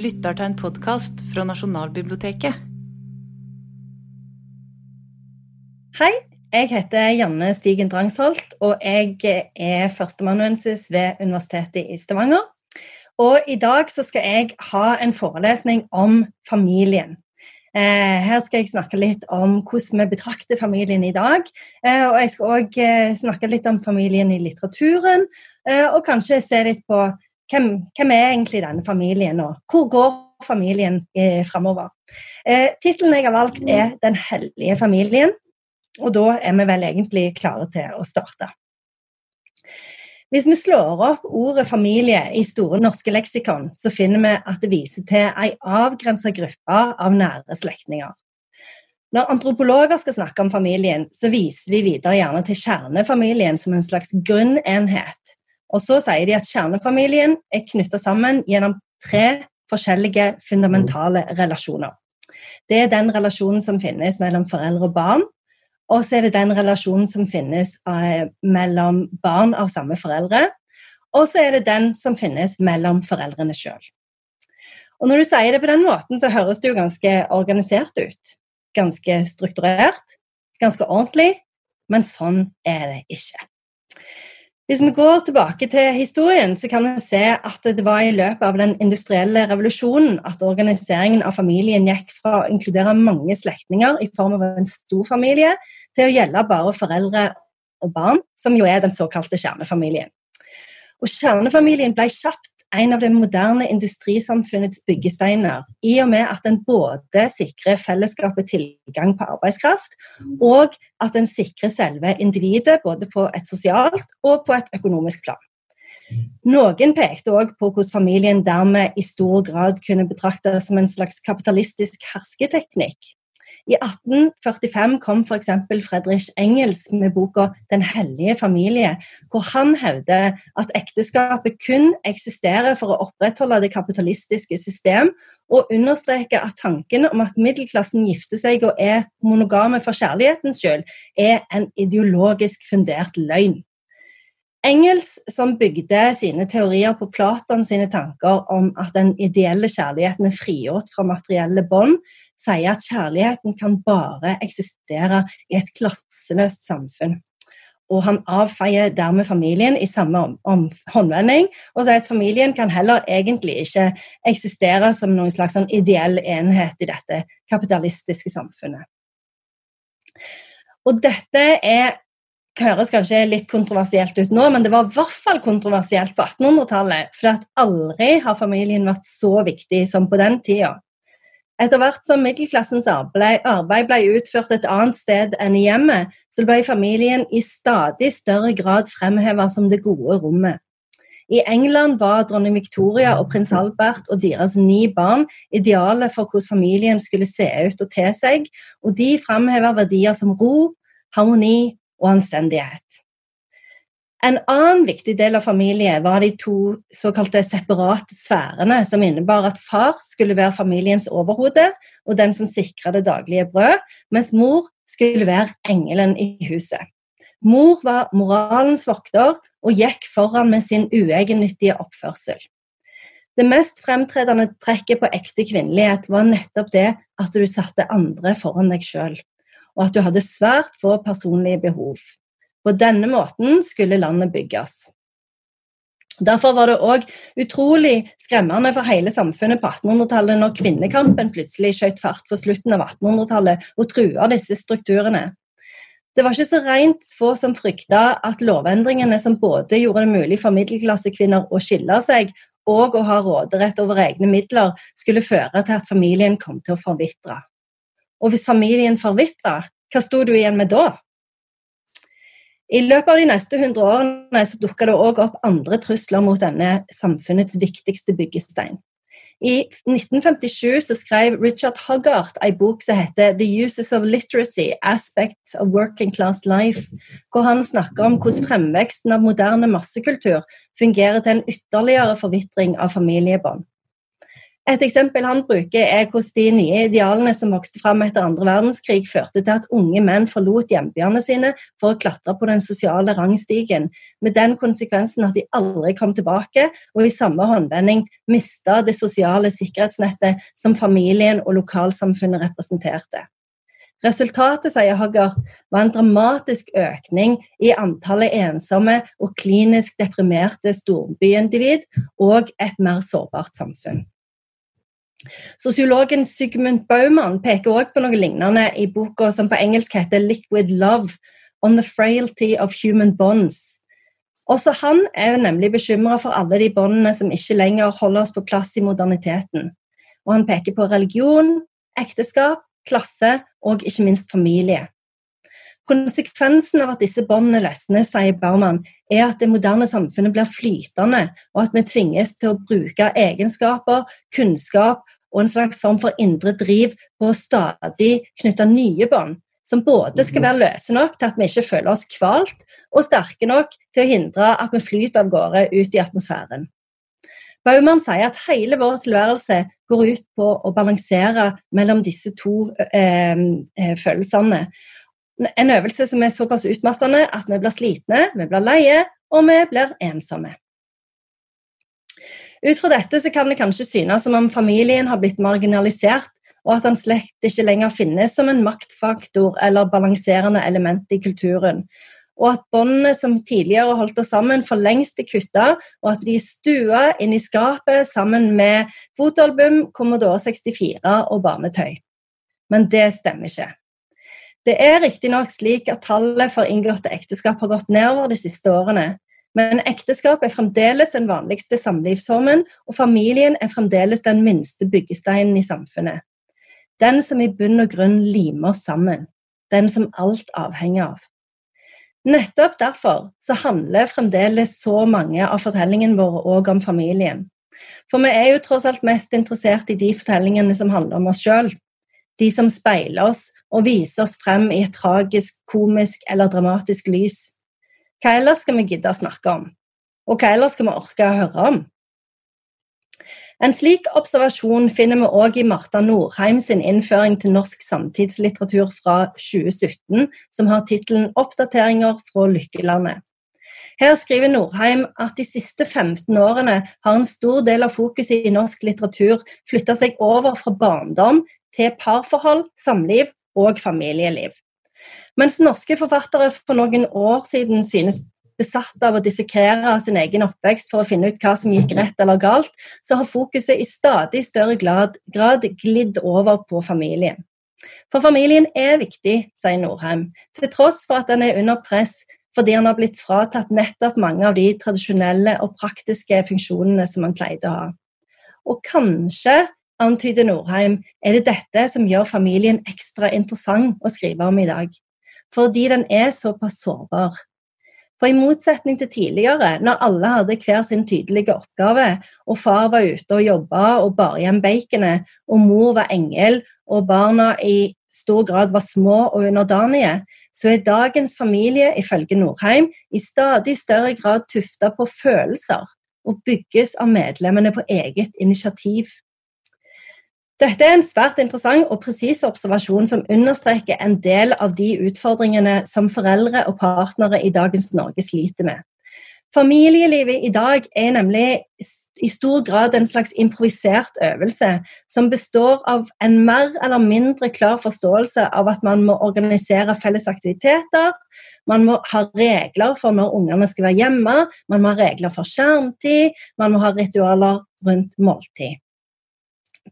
lytter til en podkast fra Nasjonalbiblioteket. Hei, jeg heter Janne Stigen Drangsholt, og jeg er førsteamanuensis ved Universitetet i Stavanger. Og i dag så skal jeg ha en forelesning om familien. Eh, her skal jeg snakke litt om hvordan vi betrakter familien i dag. Eh, og jeg skal òg eh, snakke litt om familien i litteraturen, og kanskje se litt på hvem, hvem er egentlig denne familien, og hvor går familien eh, framover. Eh, Tittelen jeg har valgt, er 'Den hellige familien', og da er vi vel egentlig klare til å starte. Hvis vi slår opp ordet familie i Store norske leksikon, så finner vi at det viser til ei avgrensa gruppe av nære slektninger. Når antropologer skal snakke om familien, så viser de videre gjerne til kjernefamilien som en slags grunnenhet. Og så sier de at kjernefamilien er knytta sammen gjennom tre forskjellige fundamentale relasjoner. Det er den relasjonen som finnes mellom foreldre og barn. Og så er det den relasjonen som finnes eh, mellom barn av samme foreldre. Og så er det den som finnes mellom foreldrene sjøl. Og når du sier det på den måten, så høres det jo ganske organisert ut. Ganske strukturert, ganske ordentlig. Men sånn er det ikke. Hvis vi går tilbake til historien, så kan vi se at det var i løpet av den industrielle revolusjonen at organiseringen av familien gikk fra å inkludere mange slektninger i form av en stor familie, til å gjelde bare foreldre og barn, som jo er den såkalte kjernefamilien. Og Kjernefamilien ble kjapt en av det moderne industrisamfunnets byggesteiner, i og med at den både sikrer fellesskapet tilgang på arbeidskraft, og at den sikrer selve individet både på et sosialt og på et økonomisk plan. Noen pekte òg på hvordan familien dermed i stor grad kunne betraktes som en slags kapitalistisk hersketeknikk. I 1845 kom f.eks. Fredrich Engels med boka 'Den hellige familie', hvor han hevder at ekteskapet kun eksisterer for å opprettholde det kapitalistiske system, og understreker at tanken om at middelklassen gifter seg og er monogame for kjærlighetens skyld, er en ideologisk fundert løgn. Engels, som bygde sine teorier på Platon sine tanker om at den ideelle kjærligheten er frigjort fra materielle bånd, sier at kjærligheten kan bare eksistere i et klasseløst samfunn. Og han avfeier dermed familien i samme håndvending og sier at familien kan heller egentlig ikke eksistere som noen slags sånn ideell enhet i dette kapitalistiske samfunnet. Og dette er høres kanskje litt kontroversielt ut nå, men det var i hvert fall kontroversielt på 1800-tallet. For at aldri har familien vært så viktig som på den tida. Etter hvert som middelklassens arbeid, ble utført et annet sted enn i hjemmet, så ble familien i stadig større grad fremheva som det gode rommet. I England var dronning Victoria og prins Albert og deres ni barn idealet for hvordan familien skulle se ut og te seg, og de fremhever verdier som ro, harmoni og anstendighet. En annen viktig del av familien var de to såkalte separate sfærene, som innebar at far skulle være familiens overhode og den som sikra det daglige brød, mens mor skulle være engelen i huset. Mor var moralens vokter og gikk foran med sin uegennyttige oppførsel. Det mest fremtredende trekket på ekte kvinnelighet var nettopp det at du satte andre foran deg sjøl, og at du hadde svært få personlige behov. På denne måten skulle landet bygges. Derfor var det òg utrolig skremmende for hele samfunnet på 1800-tallet når kvinnekampen plutselig skjøt fart på slutten av 1800-tallet og trua disse strukturene. Det var ikke så rent få som frykta at lovendringene som både gjorde det mulig for middelklassekvinner å skille seg og å ha råderett over egne midler, skulle føre til at familien kom til å forvitre. Og hvis familien forvitra, hva sto du igjen med da? I løpet av de neste 100 årene så dukka det òg opp andre trusler mot denne samfunnets viktigste byggestein. I 1957 så skrev Richard Hoggart en bok som heter 'The Uses of Literacy Aspects of Working Class Life', hvor han snakker om hvordan fremveksten av moderne massekultur fungerer til en ytterligere forvitring av familiebånd. Et eksempel han bruker er hvordan de nye idealene som vokste fram etter andre verdenskrig, førte til at unge menn forlot hjembyene sine for å klatre på den sosiale rangstigen, med den konsekvensen at de aldri kom tilbake, og i samme håndvending mista det sosiale sikkerhetsnettet som familien og lokalsamfunnet representerte. Resultatet, sier Haggart, var en dramatisk økning i antallet ensomme og klinisk deprimerte storbyindivid og et mer sårbart samfunn. Sosiologen Sigmund Baumann peker også på noe lignende i boka som på engelsk heter 'Liquid Love On the Frailty of Human Bonds'. Også han er nemlig bekymra for alle de båndene som ikke lenger holder oss på plass i moderniteten. Og han peker på religion, ekteskap, klasse og ikke minst familie. Konsekvensen av at disse båndene løsner, sier Baumann, er at det moderne samfunnet blir flytende, og at vi tvinges til å bruke egenskaper, kunnskap og en slags form for indre driv på å stadig knytte nye bånd, som både skal være løse nok til at vi ikke føler oss kvalt, og sterke nok til å hindre at vi flyter av gårde ut i atmosfæren. Baumann sier at hele vår tilværelse går ut på å balansere mellom disse to eh, eh følelsene. En øvelse som er såpass utmattende at vi blir slitne, vi blir leie, og vi blir ensomme. Ut fra dette så kan det kanskje synes som om familien har blitt marginalisert, og at han slett ikke lenger finnes som en maktfaktor eller balanserende element i kulturen. Og at båndene som tidligere holdt oss sammen, for lengst er kutta, og at de er stua inn i skapet sammen med fotoalbum, Commodore 64 og barnetøy. Men det stemmer ikke. Det er riktignok slik at tallet for inngåtte ekteskap har gått nedover de siste årene, men ekteskap er fremdeles den vanligste samlivsformen, og familien er fremdeles den minste byggesteinen i samfunnet. Den som i bunn og grunn limer oss sammen. Den som alt avhenger av. Nettopp derfor så handler fremdeles så mange av fortellingene våre òg om familien. For vi er jo tross alt mest interessert i de fortellingene som handler om oss sjøl de som speiler oss og viser oss frem i et tragisk, komisk eller dramatisk lys. Hva ellers skal vi gidde å snakke om? Og hva ellers skal vi orke å høre om? En slik observasjon finner vi òg i Marta Norheim sin innføring til norsk samtidslitteratur fra 2017, som har tittelen 'Oppdateringer fra Lykkelandet'. Her skriver Norheim at de siste 15 årene har en stor del av fokuset i norsk litteratur flytta seg over fra barndom til parforhold, samliv og familieliv. Mens norske forfattere for noen år siden synes besatt av å dissekere sin egen oppvekst for å finne ut hva som gikk rett eller galt, så har fokuset i stadig større grad, grad glidd over på familien. For familien er viktig, sier Norheim, til tross for at den er under press fordi han har blitt fratatt nettopp mange av de tradisjonelle og praktiske funksjonene som han pleide å ha. Og kanskje antyder Norheim, er det dette som gjør familien ekstra interessant å skrive om i dag. Fordi den er såpass sårbar. For i motsetning til tidligere, når alle hadde hver sin tydelige oppgave, og far var ute og jobba og bar hjem baconet, og mor var engel, og barna i stor grad var små og underdanige, så er dagens familie ifølge Norheim i stadig større grad tufta på følelser og bygges av medlemmene på eget initiativ. Dette er en svært interessant og presis observasjon som understreker en del av de utfordringene som foreldre og partnere i dagens Norge sliter med. Familielivet i dag er nemlig i stor grad en slags improvisert øvelse som består av en mer eller mindre klar forståelse av at man må organisere felles aktiviteter, man må ha regler for når ungene skal være hjemme, man må ha regler for skjermtid, man må ha ritualer rundt måltid.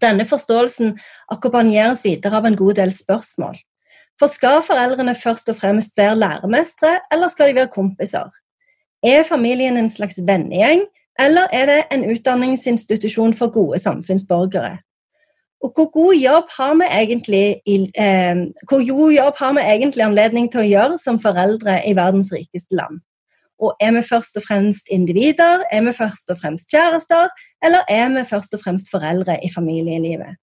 Denne forståelsen akkompagneres videre av en god del spørsmål. For skal foreldrene først og fremst være læremestere, eller skal de være kompiser? Er familien en slags vennegjeng, eller er det en utdanningsinstitusjon for gode samfunnsborgere? Og hvor god jobb har vi egentlig, eh, hvor god jobb har vi egentlig anledning til å gjøre som foreldre i verdens rikeste land? Og er vi først og fremst individer, er vi først og fremst kjærester, eller er vi først og fremst foreldre i familielivet?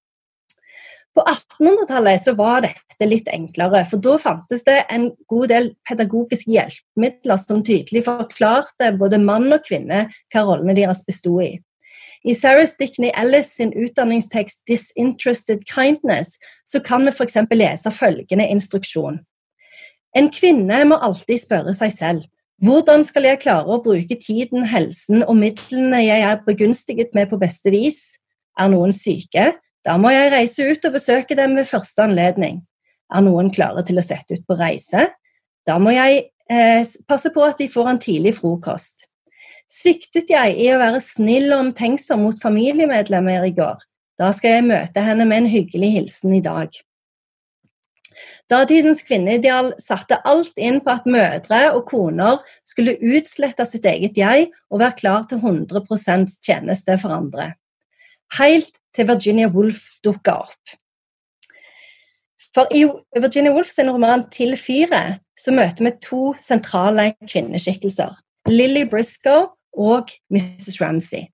På 1800-tallet var dette litt enklere, for da fantes det en god del pedagogiske hjelpemidler som tydelig forklarte både mann og kvinne hva rollene deres bestod i. I Sarah Stickney Ellis sin utdanningstekst 'Disinterested Kindness' så kan vi f.eks. lese følgende instruksjon. En kvinne må alltid spørre seg selv hvordan skal jeg klare å bruke tiden, helsen og midlene jeg er begunstiget med på beste vis? Er noen syke? Da må jeg reise ut og besøke dem ved første anledning. Er noen klare til å sette ut på reise? Da må jeg eh, passe på at de får en tidlig frokost. Sviktet jeg i å være snill og omtenksom mot familiemedlemmer i går? Da skal jeg møte henne med en hyggelig hilsen i dag. Datidens kvinneideal satte alt inn på at mødre og koner skulle utslette sitt eget jeg og være klar til 100% tjeneste for andre. Helt til Virginia Woolf dukka opp. For i Virginia Woolf sin roman 'Til fyret' så møter vi to sentrale kvinneskikkelser. Lily Briscoe og Mrs. Ramsay.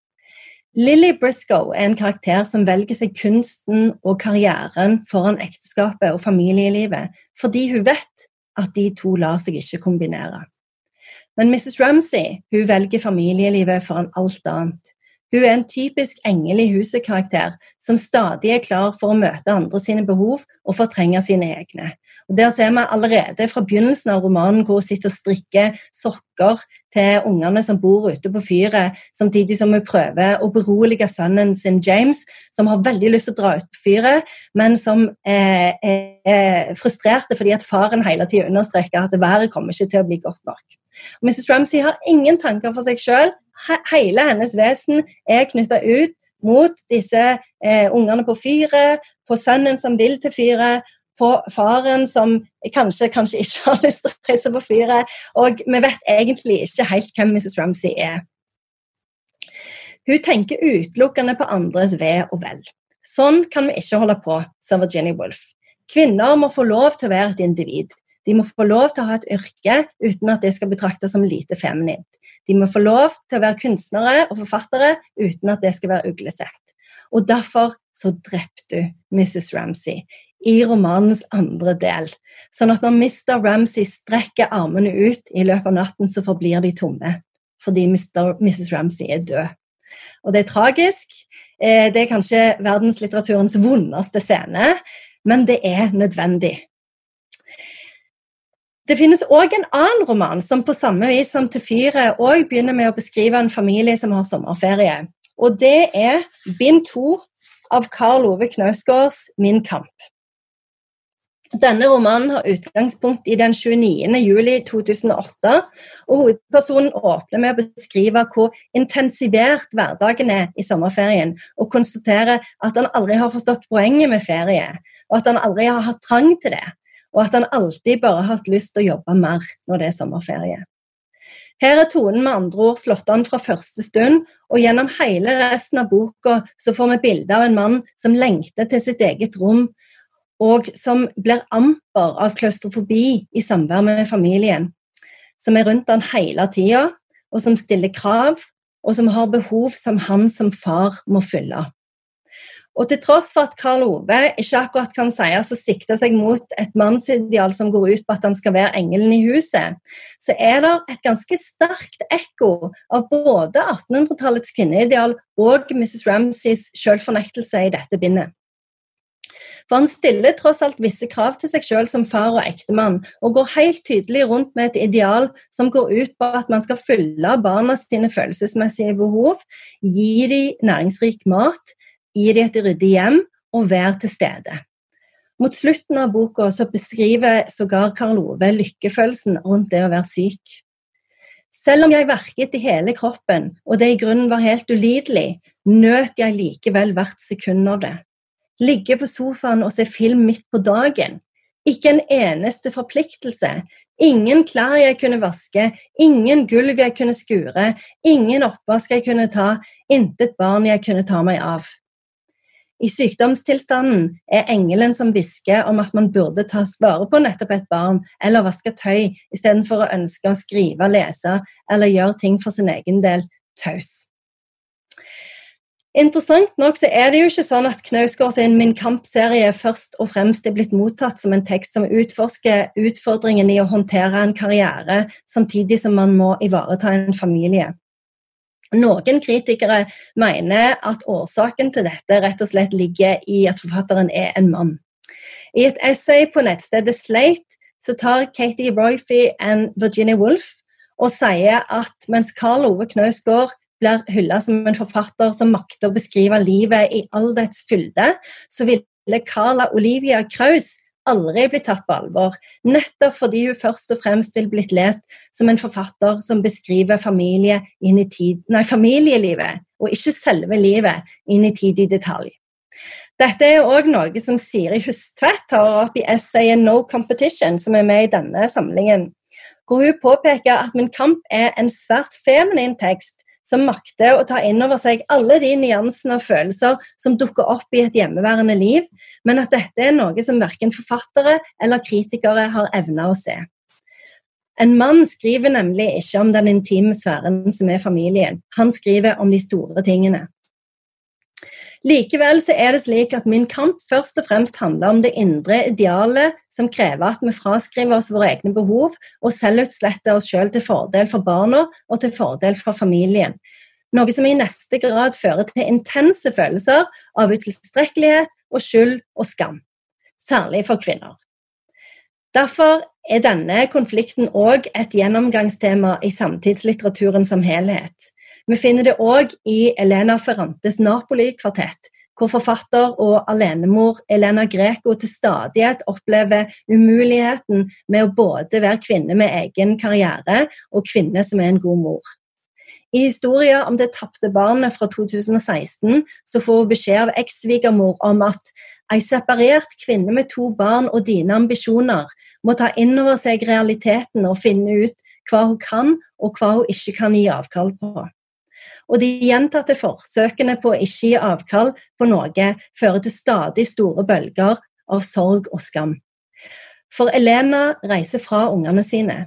Lily Briscoe er en karakter som velger seg kunsten og karrieren foran ekteskapet og familielivet, fordi hun vet at de to lar seg ikke kombinere. Men Mrs. Ramsay hun velger familielivet foran alt annet. Hun er en typisk engel i huset-karakter som stadig er klar for å møte andre sine behov og fortrenge sine egne. Og Der ser vi allerede fra begynnelsen av romanen hvor hun sitter og strikker sokker til ungene som bor ute på fyret, samtidig som hun prøver å berolige sønnen sin James, som har veldig lyst til å dra ut på fyret, men som er, er frustrerte fordi at faren hele tida understreker at været kommer ikke til å bli godt nok. Mrs. Ramsey har ingen tanker for seg sjøl, hele hennes vesen er knytta ut mot disse eh, ungene på fyret, på sønnen som vil til fyret, på faren som kanskje, kanskje ikke har lyst til å reise på fyret. Og vi vet egentlig ikke helt hvem Mrs. Ramsey er. Hun tenker utelukkende på andres ve og vel. Sånn kan vi ikke holde på, sa Virginia Woolf. Kvinner må få lov til å være et individ. De må få lov til å ha et yrke uten at det skal betraktes som lite feminint. De må få lov til å være kunstnere og forfattere uten at det skal være uglesett. Og derfor så drepte du Mrs. Ramsey i romanens andre del. Sånn at når Mr. Ramsey strekker armene ut i løpet av natten, så forblir de tomme. Fordi Mr. Mrs. Ramsey er død. Og det er tragisk. Eh, det er kanskje verdenslitteraturens vondeste scene, men det er nødvendig. Det finnes òg en annen roman som på samme vis som Til fyret òg begynner med å beskrive en familie som har sommerferie. Og det er bind to av Karl Ove Knausgårds Min kamp. Denne romanen har utgangspunkt i den 29. juli 2008, og hovedpersonen åpner med å beskrive hvor intensivert hverdagen er i sommerferien, og konstaterer at han aldri har forstått poenget med ferie, og at han aldri har hatt trang til det og at han alltid bare har hatt lyst til å jobbe mer når det er sommerferie. Her er tonen med andre ord slått an fra første stund, og gjennom hele resten av boka så får vi bilde av en mann som lengter til sitt eget rom, og som blir amper av klaustrofobi i samvær med familien, som er rundt han hele tida, og som stiller krav, og som har behov som han som far må fylle. Og til tross for at Karl Ove ikke akkurat kan sies å sikte seg mot et mannsideal som går ut på at han skal være engelen i huset, så er det et ganske sterkt ekko av både 1800-tallets kvinneideal og Mrs. Ramsays selvfornektelse i dette bindet. For han stiller tross alt visse krav til seg selv som far og ektemann, og går helt tydelig rundt med et ideal som går ut på at man skal fylle barna sine følelsesmessige behov, gi dem næringsrik mat, gi ditt ryddig hjem og være til stede. Mot slutten av boka så beskriver sågar Karl Ove lykkefølelsen rundt det å være syk. Selv om jeg verket i hele kroppen, og det i grunnen var helt ulidelig, nøt jeg likevel hvert sekund av det. Ligge på sofaen og se film midt på dagen. Ikke en eneste forpliktelse. Ingen klær jeg kunne vaske, ingen gulv jeg kunne skure, ingen oppvask jeg kunne ta, intet barn jeg kunne ta meg av. I sykdomstilstanden er engelen som hvisker om at man burde ta vare på nettopp et barn eller vaske tøy, istedenfor å ønske å skrive, lese eller gjøre ting for sin egen del, taus. Interessant nok så er det jo ikke sånn at Knausgård sin Min kamp-serie først og fremst er blitt mottatt som en tekst som utforsker utfordringen i å håndtere en karriere samtidig som man må ivareta en familie. Noen kritikere mener at årsaken til dette rett og slett ligger i at forfatteren er en mann. I et essay på nettstedet Slate så tar Katie Royfey og Virginia Woolf og sier at mens Karl Ove Knausgård blir hylla som en forfatter som makter å beskrive livet i all dets fylde, så ville Carla Olivia Kraus aldri blitt tatt på alvor, nettopp fordi hun først og fremst vil blitt lest som en forfatter som beskriver familie tid, nei, familielivet, og ikke selve livet inn i tid i detalj. Dette er òg noe som Siri Hustvedt tar opp i essayet 'No Competition', som er med i denne samlingen, hvor hun påpeker at 'Min kamp' er en svært feminin tekst som makter å ta inn over seg alle de nyansene og følelser som dukker opp i et hjemmeværende liv, men at dette er noe som verken forfattere eller kritikere har evna å se. En mann skriver nemlig ikke om den intime sfæren som er familien, han skriver om de store tingene. Likevel så er det slik at min kamp først og fremst handler om det indre idealet som krever at vi fraskriver oss våre egne behov og selvutsletter oss selv til fordel for barna og til fordel for familien. Noe som i neste grad fører til intense følelser av utilstrekkelighet og skyld og skam. Særlig for kvinner. Derfor er denne konflikten òg et gjennomgangstema i samtidslitteraturen som helhet. Vi finner det òg i Elena Ferrantes Napoli-kvartett, hvor forfatter og alenemor Elena Greco til stadighet opplever umuligheten med å både være kvinne med egen karriere og kvinne som er en god mor. I historien om det tapte barnet fra 2016 så får hun beskjed av ekssvigermor om at ei separert kvinne med to barn og dine ambisjoner må ta inn over seg realiteten og finne ut hva hun kan og hva hun ikke kan gi avkall på og de gjentatte forsøkene på å ikke gi avkall på noe fører til stadig store bølger av sorg og skam. For Elena reiser fra ungene sine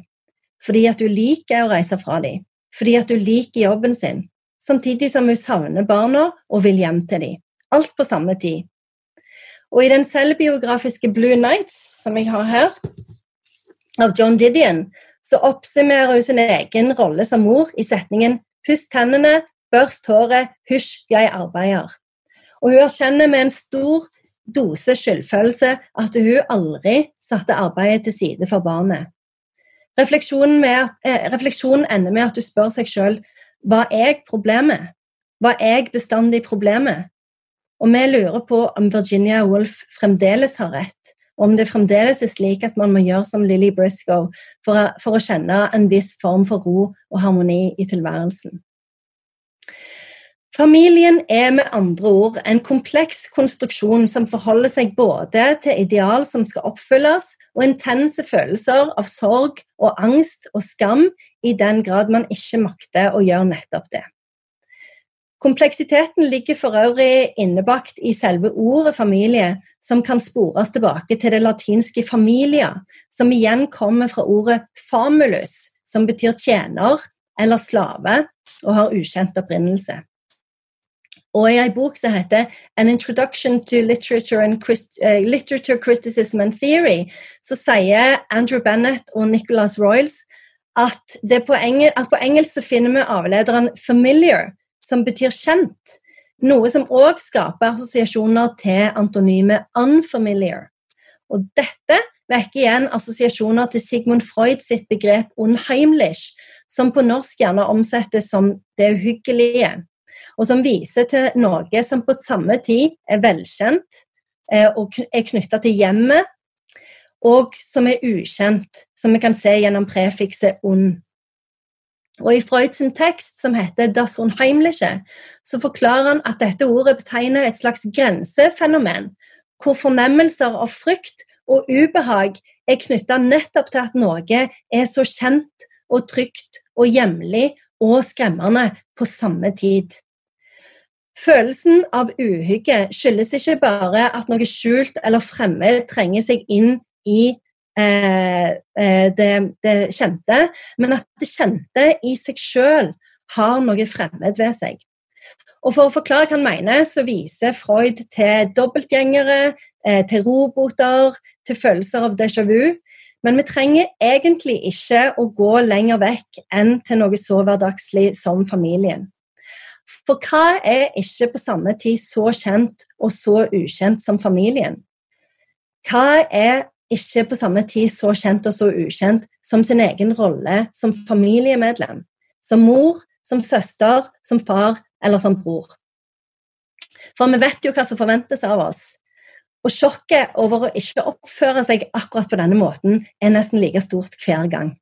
fordi at hun liker å reise fra dem, fordi at hun liker jobben sin, samtidig som hun savner barna og vil hjem til dem. Alt på samme tid. Og i den selvbiografiske Blue Nights, som jeg har her, av John Didion, så oppsummerer hun sin egen rolle som mor i setningen 'Puss tennene, Børst håret, hysj, jeg arbeider. Og hun erkjenner med en stor dose skyldfølelse at hun aldri satte arbeidet til side for barnet. Refleksjonen, at, eh, refleksjonen ender med at du spør seg sjøl var jeg problemet? Var jeg bestandig problemet? Og vi lurer på om Virginia Woolf fremdeles har rett, og om det fremdeles er slik at man må gjøre som Lily Briscoe for for å kjenne en viss form for ro og harmoni i tilværelsen. Familien er med andre ord en kompleks konstruksjon som forholder seg både til ideal som skal oppfylles, og intense følelser av sorg og angst og skam i den grad man ikke makter å gjøre nettopp det. Kompleksiteten ligger for øvrig innebakt i selve ordet familie, som kan spores tilbake til det latinske familia, som igjen kommer fra ordet famulus, som betyr tjener eller slave, og har ukjent opprinnelse. Og i ei bok som heter An Introduction to Literature, and Christ, uh, Literature Criticism and Theory, så sier Andrew Bennett og Nicholas Royals at, på, engel, at på engelsk så finner vi avlederen 'familiar', som betyr kjent. Noe som òg skaper assosiasjoner til antonymet 'unfamiliar'. Og dette vekker igjen assosiasjoner til Sigmund Freud sitt begrep 'unheimlich', som på norsk gjerne omsettes som 'det uhyggelige' og som viser til noe som på samme tid er velkjent eh, og er knytta til hjemmet, og som er ukjent, som vi kan se gjennom prefikset 'ond'. Og I Freuds tekst, som heter 'Das Unheimliche', så forklarer han at dette ordet betegner et slags grensefenomen, hvor fornemmelser av frykt og ubehag er knytta nettopp til at noe er så kjent og trygt og hjemlig og skremmende på samme tid. Følelsen av uhygge skyldes ikke bare at noe skjult eller fremmed trenger seg inn i eh, eh, det, det, kjente, men at det kjente i seg sjøl har noe fremmed ved seg. Og For å forklare hva han mener, så viser Freud til dobbeltgjengere, eh, til roboter, til følelser av déjà vu. Men vi trenger egentlig ikke å gå lenger vekk enn til noe så hverdagslig som familien. For hva er ikke på samme tid så kjent og så ukjent som familien? Hva er ikke på samme tid så kjent og så ukjent som sin egen rolle som familiemedlem? Som mor, som søster, som far eller som bror. For vi vet jo hva som forventes av oss. Og sjokket over å ikke oppføre seg akkurat på denne måten er nesten like stort hver gang.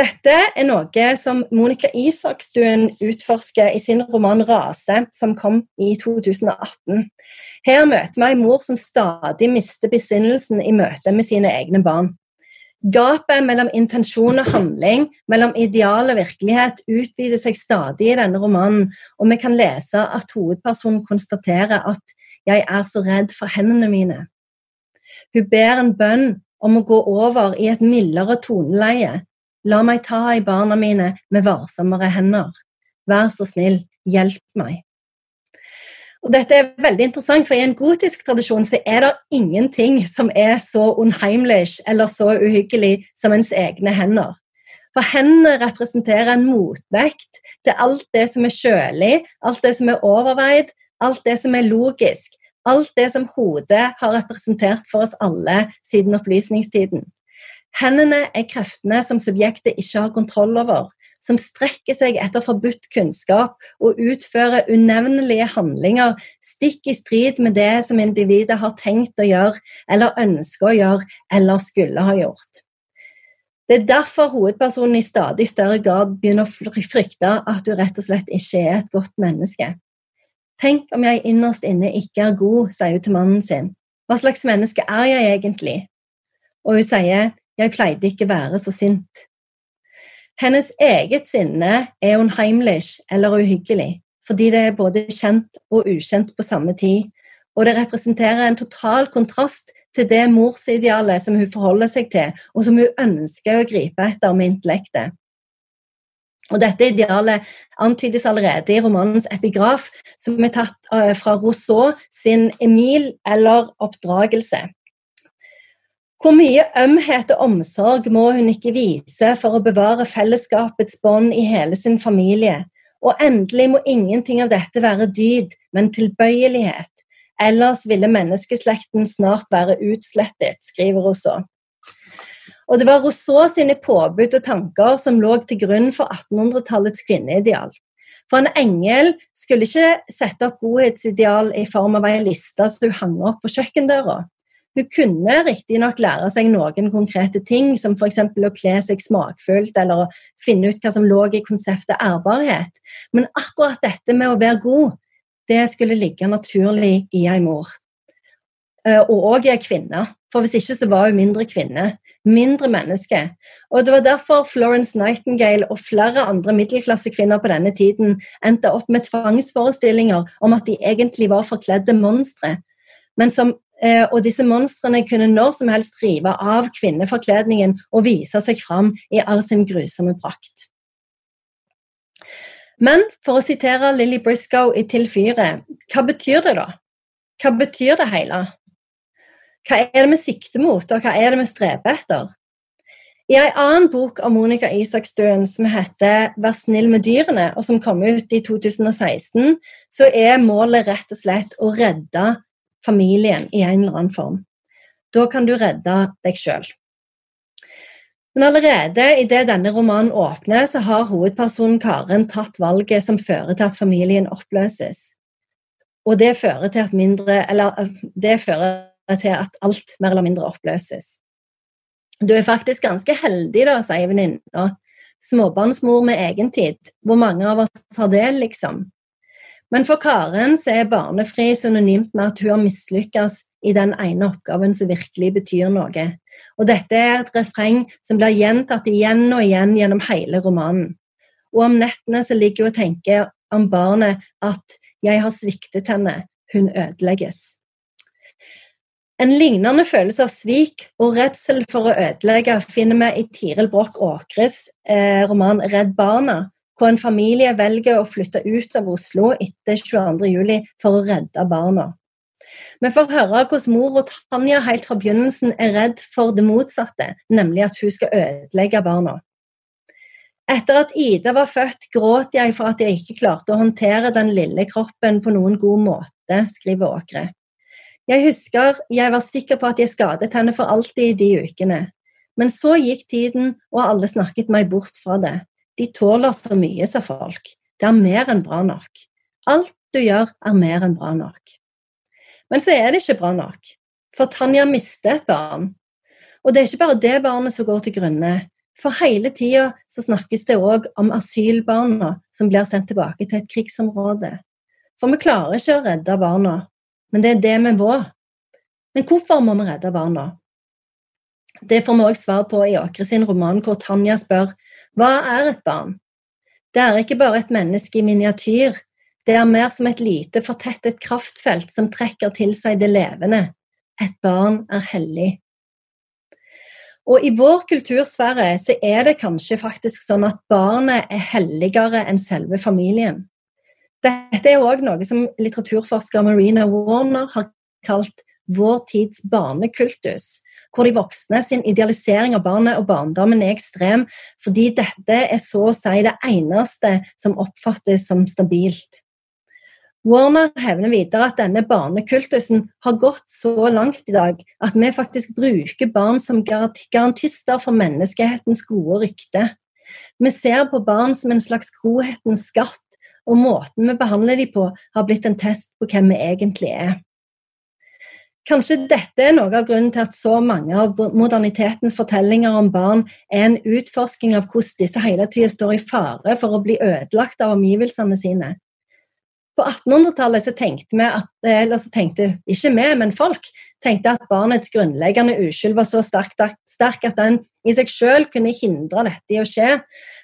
Dette er noe som Monica Isakstuen utforsker i sin roman 'Rase', som kom i 2018. Her møter vi ei mor som stadig mister besinnelsen i møte med sine egne barn. Gapet mellom intensjon og handling, mellom ideal og virkelighet, utvider seg stadig i denne romanen, og vi kan lese at hovedpersonen konstaterer at 'jeg er så redd for hendene mine'. Hun ber en bønn om å gå over i et mildere toneleie, La meg ta i barna mine med varsommere hender. Vær så snill, hjelp meg. Og dette er veldig interessant, for I en gotisk tradisjon så er det ingenting som er så unheimlich eller så uhyggelig som ens egne hender. For hendene representerer en motvekt til alt det som er kjølig, alt det som er overveid, alt det som er logisk. Alt det som hodet har representert for oss alle siden opplysningstiden. Hendene er kreftene som subjektet ikke har kontroll over, som strekker seg etter forbudt kunnskap og utfører unevnelige handlinger stikk i strid med det som individet har tenkt å gjøre, eller ønsker å gjøre, eller skulle ha gjort. Det er derfor hovedpersonen i stadig større grad begynner å frykte at du rett og slett ikke er et godt menneske. Tenk om jeg innerst inne ikke er god, sier hun til mannen sin. Hva slags menneske er jeg egentlig? Og hun sier, jeg pleide ikke være så sint. Hennes eget sinne er unheimlich eller uhyggelig, fordi det er både kjent og ukjent på samme tid, og det representerer en total kontrast til det morsidealet som hun forholder seg til, og som hun ønsker å gripe etter med intellektet. Og Dette idealet antydes allerede i romanens epigraf, som er tatt eh, fra Rousseau sin Emil eller oppdragelse. Hvor mye ømhet og omsorg må hun ikke vise for å bevare fellesskapets bånd i hele sin familie? Og endelig må ingenting av dette være dyd, men tilbøyelighet. Ellers ville menneskeslekten snart være utslettet, skriver Rousseau. Og det var Rousseau sine påbud og tanker som lå til grunn for 1800-tallets kvinneideal. For en engel skulle ikke sette opp godhetsideal i form av ei liste som hun hang opp på kjøkkendøra. Hun kunne riktignok lære seg noen konkrete ting, som f.eks. å kle seg smakfullt eller å finne ut hva som lå i konseptet ærbarhet. Men akkurat dette med å være god, det skulle ligge naturlig i ei mor. Eh, og òg ei kvinne. For hvis ikke så var hun mindre kvinne. Mindre menneske. Og det var derfor Florence Nightingale og flere andre middelklassekvinner på denne tiden endte opp med tvangsforestillinger om at de egentlig var forkledde monstre, men som og disse monstrene kunne når som helst rive av kvinneforkledningen og vise seg fram i all sin grusomme prakt. Men for å sitere Lilly Briscoe i Til fyret, hva betyr det da? Hva betyr det hele? Hva er det vi sikter mot, og hva er det vi streber etter? I en annen bok av Monica Isakstuen som heter 'Vær snill med dyrene', og som kom ut i 2016, så er målet rett og slett å redde familien i en eller annen form. Da kan du redde deg sjøl. Men allerede idet denne romanen åpner, så har hovedpersonen Karen tatt valget som fører til at familien oppløses. Og det fører til at, mindre, eller, det fører til at alt mer eller mindre oppløses. Du er faktisk ganske heldig, da, sier venninna. Småbarnsmor med egen tid. Hvor mange av oss har det, liksom? Men for Karen så er barnefri synonymt med at hun har mislykkes i den ene oppgaven som virkelig betyr noe. Og dette er et refreng som blir gjentatt igjen og igjen gjennom hele romanen. Og om nettene så ligger hun og tenker om barnet at 'jeg har sviktet henne, hun ødelegges'. En lignende følelse av svik og redsel for å ødelegge finner vi i Tiril Broch Åkres eh, roman 'Redd barna', hvor en familie velger å flytte ut av Oslo etter 22.07 for å redde barna. Vi får høre hvordan mor og Tanja helt fra begynnelsen er redd for det motsatte, nemlig at hun skal ødelegge barna. Etter at Ida var født, gråt jeg for at jeg ikke klarte å håndtere den lille kroppen på noen god måte, skriver Åkre. Jeg husker jeg var sikker på at jeg skadet henne for alltid i de ukene. Men så gikk tiden, og alle snakket meg bort fra det. De tåler så mye, sa folk. Det er mer enn bra nok. Alt du gjør, er mer enn bra nok. Men så er det ikke bra nok, for Tanja mister et barn. Og det er ikke bare det barnet som går til grunne. For hele tida snakkes det òg om asylbarna som blir sendt tilbake til et krigsområde. For vi klarer ikke å redde barna, men det er det vi må. Men hvorfor må vi redde barna? Det får vi òg svar på i Åkre sin roman, hvor Tanja spør hva er et barn? Det er ikke bare et menneske i miniatyr, det er mer som et lite, fortettet kraftfelt som trekker til seg det levende. Et barn er hellig. Og i vår kultursfære så er det kanskje faktisk sånn at barnet er helligere enn selve familien. Dette er òg noe som litteraturforsker Marina Warner har kalt vår tids barnekultus, hvor de voksne sin idealisering av barnet og barndommen er ekstrem, fordi dette er så å si det eneste som oppfattes som stabilt. Warner hevner videre at denne barnekultusen har gått så langt i dag at vi faktisk bruker barn som garantister for menneskehetens gode rykte. Vi ser på barn som en slags godhetens skatt, og måten vi behandler dem på, har blitt en test på hvem vi egentlig er. Kanskje dette er noe av grunnen til at så mange av modernitetens fortellinger om barn er en utforsking av hvordan disse hele tida står i fare for å bli ødelagt av omgivelsene sine. På 1800-tallet så tenkte vi at, eller så tenkte ikke vi, men folk tenkte at barnets grunnleggende uskyld var så sterk, sterk at den i seg selv kunne hindre dette i å skje.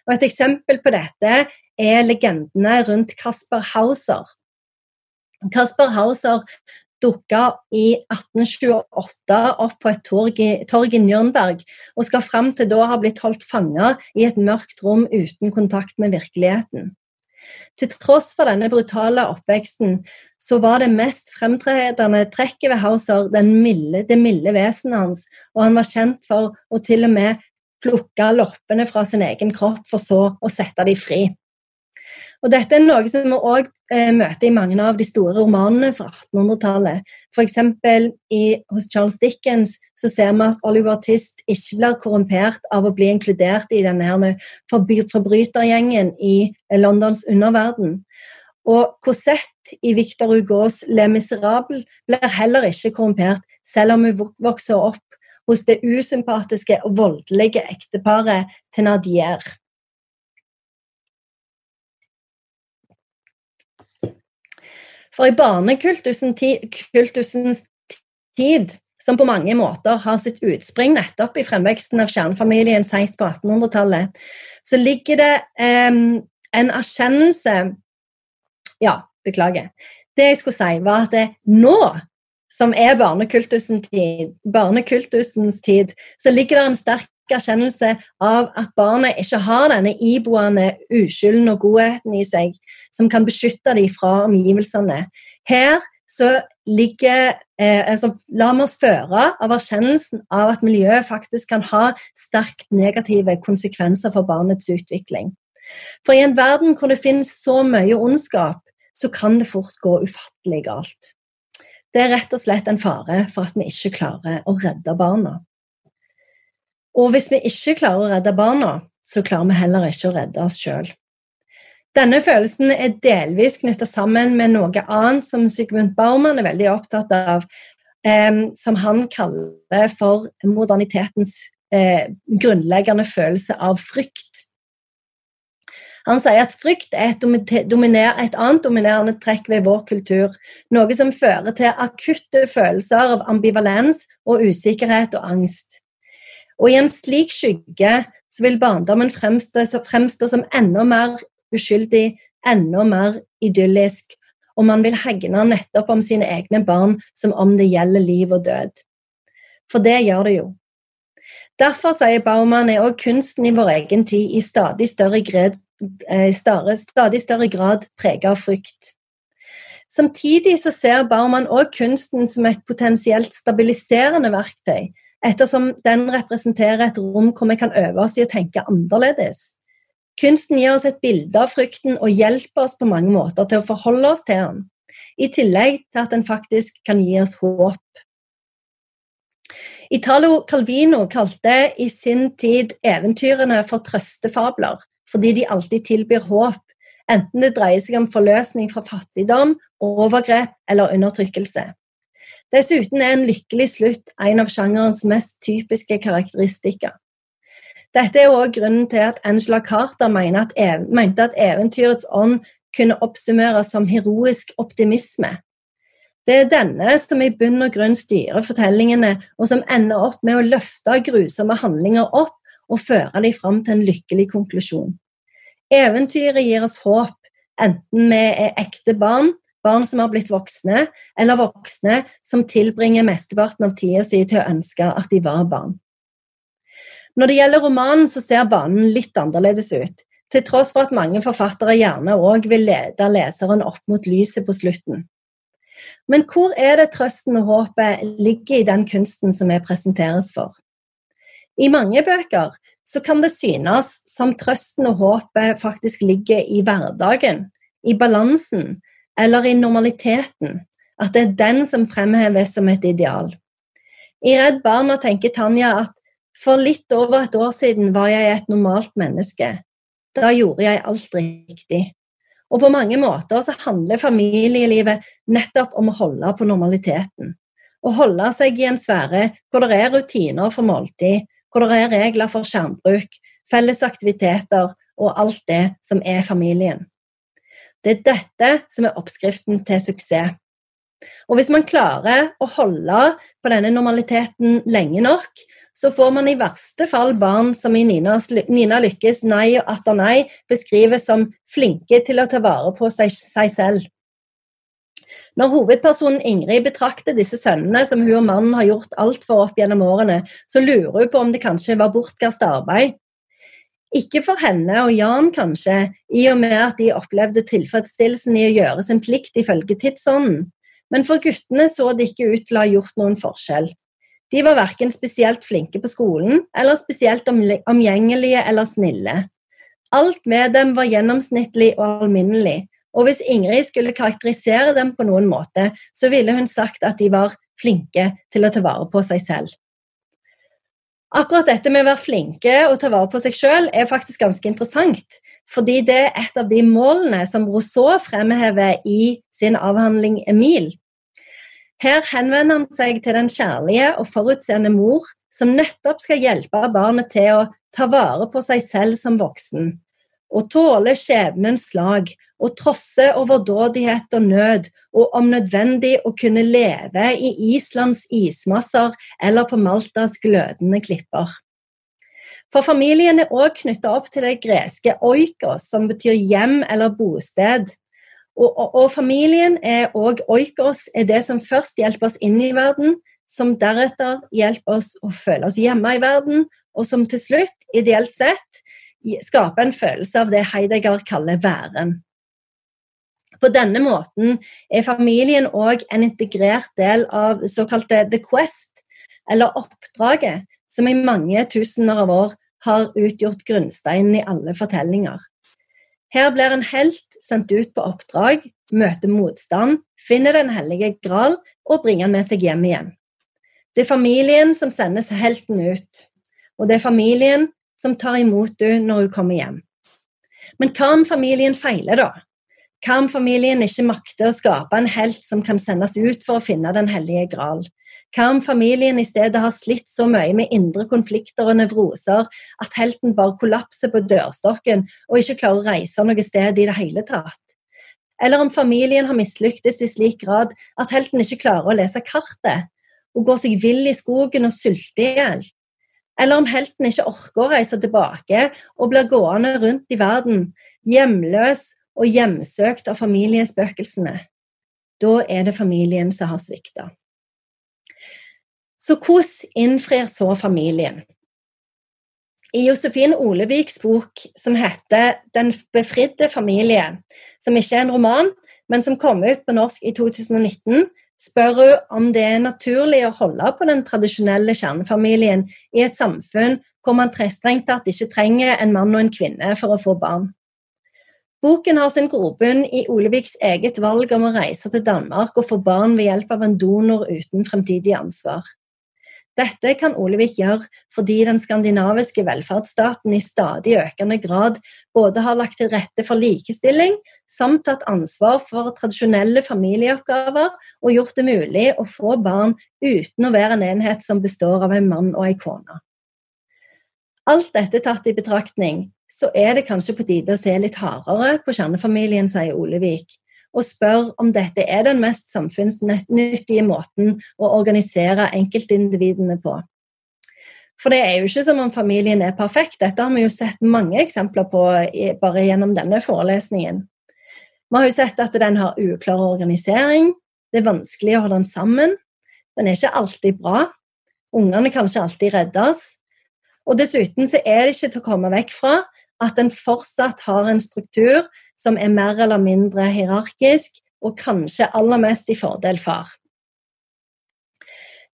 Og Et eksempel på dette er legendene rundt Kasper Hauser. Kasper Hauser dukka i 1828 opp på et torg i, torg i Nürnberg og skal fram til da ha blitt holdt fanga i et mørkt rom uten kontakt med virkeligheten. Til tross for denne brutale oppveksten, så var det mest fremtredende trekket ved Hauser milde, det milde vesenet hans, og han var kjent for å til og med plukke loppene fra sin egen kropp, for så å sette dem fri. Og Dette er noe som vi òg eh, møter i mange av de store romanene fra 1800-tallet. F.eks. hos Charles Dickens så ser vi at Oliver Twist ikke blir korrumpert av å bli inkludert i denne forbrytergjengen i eh, Londons underverden. Og Cosette i Victor Hugos Le Miserable blir heller ikke korrumpert, selv om hun vokser opp hos det usympatiske og voldelige ekteparet Thénardier. For i barnekultusens tid, som på mange måter har sitt utspring nettopp i fremveksten av kjernefamilien seint på 1800-tallet, så ligger det um, en erkjennelse Ja, beklager. Det jeg skulle si, var at det nå, som er barnekultusens tid, barnekultusens tid, så ligger det en sterk erkjennelse av at barnet ikke har denne iboende uskylden og godheten i seg som kan beskytte dem fra omgivelsene. Her så ligger eh, altså, La oss føre av erkjennelsen av at miljøet faktisk kan ha sterkt negative konsekvenser for barnets utvikling. For i en verden hvor det finnes så mye ondskap, så kan det fort gå ufattelig galt. Det er rett og slett en fare for at vi ikke klarer å redde barna. Og hvis vi ikke klarer å redde barna, så klarer vi heller ikke å redde oss sjøl. Denne følelsen er delvis knytta sammen med noe annet som Sigmund Baumann er veldig opptatt av, eh, som han kaller for modernitetens eh, grunnleggende følelse av frykt. Han sier at frykt er et, et, annet dominerende trekk ved vår kultur. Noe som fører til akutte følelser av ambivalens og usikkerhet og angst. Og i en slik skygge så vil barndommen fremstå, fremstå som enda mer uskyldig, enda mer idyllisk, og man vil hegne nettopp om sine egne barn som om det gjelder liv og død. For det gjør det jo. Derfor, sier Baumann, er også kunsten i vår egen tid i stadig større grad, eh, stadig større grad preget av frykt. Samtidig så ser Baumann også kunsten som et potensielt stabiliserende verktøy ettersom den representerer et rom hvor vi kan øve oss i å tenke annerledes. Kunsten gir oss et bilde av frykten og hjelper oss på mange måter til å forholde oss til den, i tillegg til at den faktisk kan gi oss håp. Italo Calvino kalte i sin tid eventyrene for trøstefabler, fordi de alltid tilbyr håp, enten det dreier seg om forløsning fra fattigdom, overgrep eller undertrykkelse. Dessuten er en lykkelig slutt en av sjangerens mest typiske karakteristikker. Dette er også grunnen til at Angela Carter mente at eventyrets ånd kunne oppsummeres som heroisk optimisme. Det er denne som i bunn og grunn styrer fortellingene, og som ender opp med å løfte grusomme handlinger opp og føre dem fram til en lykkelig konklusjon. Eventyret gir oss håp, enten vi er ekte barn, barn som har blitt voksne, eller voksne som tilbringer mesteparten av tida si til å ønske at de var barn. Når det gjelder romanen, så ser banen litt annerledes ut, til tross for at mange forfattere gjerne òg vil lede leseren opp mot lyset på slutten. Men hvor er det trøsten og håpet ligger i den kunsten som vi presenteres for? I mange bøker så kan det synes som trøsten og håpet faktisk ligger i hverdagen, i balansen eller i normaliteten. At det er den som fremheves som et ideal. I Redd Barna tenker Tanja at for litt over et år siden var jeg et normalt menneske. Da gjorde jeg alt riktig. Og på mange måter så handler familielivet nettopp om å holde på normaliteten. Å holde seg i en sfære hvor det er rutiner for måltid, hvor det er regler for skjermbruk, felles aktiviteter og alt det som er familien. Det er dette som er oppskriften til suksess. Og hvis man klarer å holde på denne normaliteten lenge nok, så får man i verste fall barn som i Nina, Nina Lykkes 'Nei og atter nei' beskrives som flinke til å ta vare på seg, seg selv. Når hovedpersonen Ingrid betrakter disse sønnene som hun og mannen har gjort alt for opp gjennom årene, så lurer hun på om det kanskje var bortkastet arbeid. Ikke for henne og Jan, kanskje, i og med at de opplevde tilfredsstillelsen i å gjøre sin plikt ifølge tidsånden, men for guttene så det ikke ut til å ha gjort noen forskjell. De var verken spesielt flinke på skolen eller spesielt omgjengelige eller snille. Alt med dem var gjennomsnittlig og alminnelig, og hvis Ingrid skulle karakterisere dem på noen måte, så ville hun sagt at de var flinke til å ta vare på seg selv. Akkurat dette med å være flinke og ta vare på seg selv er faktisk ganske interessant, fordi det er et av de målene som Rousseau fremhever i sin avhandling Emil. Her henvender han seg til den kjærlige og forutseende mor, som nettopp skal hjelpe barnet til å ta vare på seg selv som voksen, og tåle skjebnens slag, og trosse overdådighet og nød, og om nødvendig å kunne leve i Islands ismasser eller på Maltas glødende klipper. For familien er òg knytta opp til det greske oikos, som betyr hjem eller bosted. Og, og, og familien er òg oikos, er det som først hjelper oss inn i verden, som deretter hjelper oss å føle oss hjemme i verden, og som til slutt, ideelt sett, skaper en følelse av det Heidegger kaller væren. På denne måten er familien òg en integrert del av såkalte The Quest, eller oppdraget, som i mange tusener av år har utgjort grunnsteinen i alle fortellinger. Her blir en helt sendt ut på oppdrag, møter motstand, finner Den hellige gral og bringer den med seg hjem igjen. Det er familien som sendes helten ut, og det er familien som tar imot henne når hun kommer hjem. Men hva om familien feiler, da? Hva om familien ikke makter å skape en helt som kan sendes ut for å finne Den hellige gral? Hva om familien i stedet har slitt så mye med indre konflikter og nevroser at helten bare kollapser på dørstokken og ikke klarer å reise noe sted i det hele tatt? Eller om familien har mislyktes i slik grad at helten ikke klarer å lese kartet og går seg vill i skogen og sulter i hjel? Eller om helten ikke orker å reise tilbake og blir gående rundt i verden, hjemløs og hjemsøkt av familiespøkelsene? Da er det familien som har svikta. Så hvordan innfrir så familien? I Josefin Oleviks bok som heter 'Den befridde familie', som ikke er en roman, men som kom ut på norsk i 2019, spør hun om det er naturlig å holde på den tradisjonelle kjernefamilien i et samfunn hvor man strengt tatt ikke trenger en mann og en kvinne for å få barn. Boken har sin grobunn i Oleviks eget valg om å reise til Danmark og få barn ved hjelp av en donor uten fremtidig ansvar. Dette kan Olevik gjøre fordi den skandinaviske velferdsstaten i stadig økende grad både har lagt til rette for likestilling, samt tatt ansvar for tradisjonelle familieoppgaver og gjort det mulig å få barn uten å være en enhet som består av en mann og en kone. Alt dette tatt i betraktning, så er det kanskje på tide å se litt hardere på kjernefamilien, sier Olevik og spør om dette er den mest samfunnsnyttige måten å organisere enkeltindividene på. For det er jo ikke som om familien er perfekt. Dette har vi jo sett mange eksempler på bare gjennom denne forelesningen. Vi har jo sett at den har uklar organisering, det er vanskelig å holde den sammen, den er ikke alltid bra, ungene kan ikke alltid reddes, og dessuten så er det ikke til å komme vekk fra at en fortsatt har en struktur som er mer eller mindre hierarkisk, og kanskje aller mest i fordel far.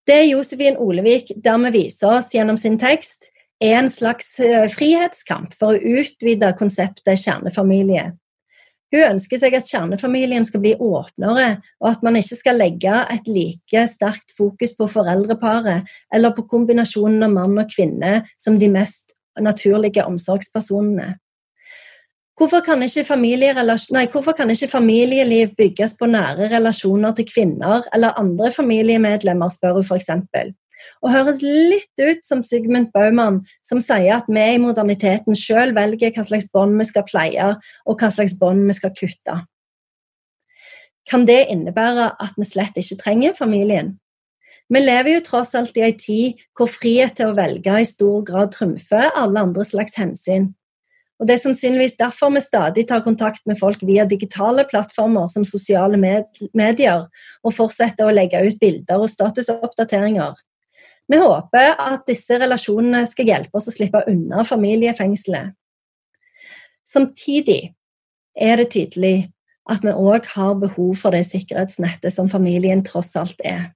Det Josefin Olevik dermed viser oss gjennom sin tekst, er en slags eh, frihetskamp for å utvide konseptet kjernefamilie. Hun ønsker seg at kjernefamilien skal bli åpnere, og at man ikke skal legge et like sterkt fokus på foreldreparet eller på kombinasjonen av mann og kvinne som de mest naturlige omsorgspersonene. Hvorfor kan, nei, hvorfor kan ikke familieliv bygges på nære relasjoner til kvinner eller andre familiemedlemmer, spør hun f.eks. Og høres litt ut som Sigmund Baumann, som sier at vi i moderniteten sjøl velger hva slags bånd vi skal pleie, og hva slags bånd vi skal kutte. Kan det innebære at vi slett ikke trenger familien? Vi lever jo tross alt i ei tid hvor frihet til å velge i stor grad trumfer alle andre slags hensyn. Og Det er sannsynligvis derfor vi stadig tar kontakt med folk via digitale plattformer som sosiale medier, og fortsetter å legge ut bilder og statusoppdateringer. Vi håper at disse relasjonene skal hjelpe oss å slippe unna familiefengselet. Samtidig er det tydelig at vi òg har behov for det sikkerhetsnettet som familien tross alt er.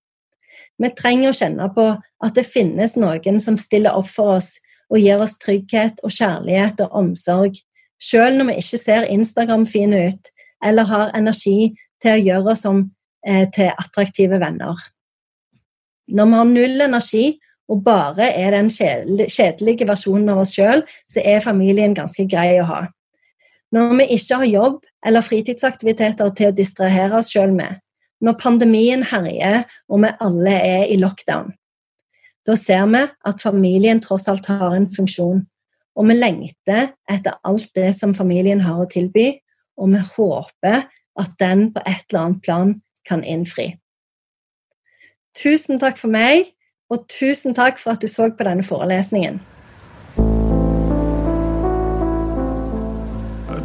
Vi trenger å kjenne på at det finnes noen som stiller opp for oss og gir oss trygghet og kjærlighet og omsorg, selv når vi ikke ser Instagram-fine ut eller har energi til å gjøre oss om eh, til attraktive venner. Når vi har null energi og bare er den kjedelige versjonen av oss sjøl, så er familien ganske grei å ha. Når vi ikke har jobb eller fritidsaktiviteter til å distrahere oss sjøl med, når pandemien herjer og vi alle er i lockdown, da ser vi at familien tross alt har en funksjon. Og vi lengter etter alt det som familien har å tilby, og vi håper at den på et eller annet plan kan innfri. Tusen takk for meg, og tusen takk for at du så på denne forelesningen.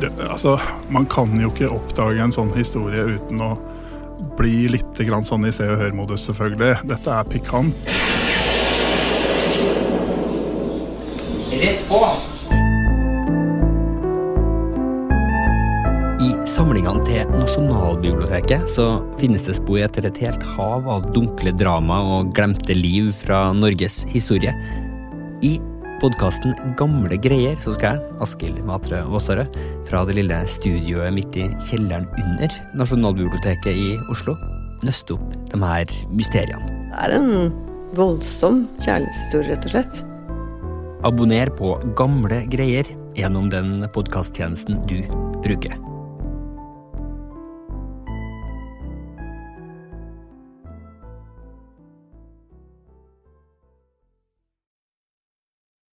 Det, altså, man kan jo ikke oppdage en sånn historie uten å bli litt sånn i se og hør-modus, selvfølgelig. Dette er pikant. Rett på! I samlingene til Nasjonalbiblioteket så finnes det spor etter et helt hav av dunkle drama og glemte liv fra Norges historie. I podkasten Gamle greier så skal jeg, Askild Matre Vassarød, fra det lille studioet midt i kjelleren under Nasjonalbiblioteket i Oslo, nøste opp de her mysteriene. Det er en voldsom kjærlighetshistorie, rett og slett. Abonner på Gamle greier gjennom den podkasttjenesten du bruker.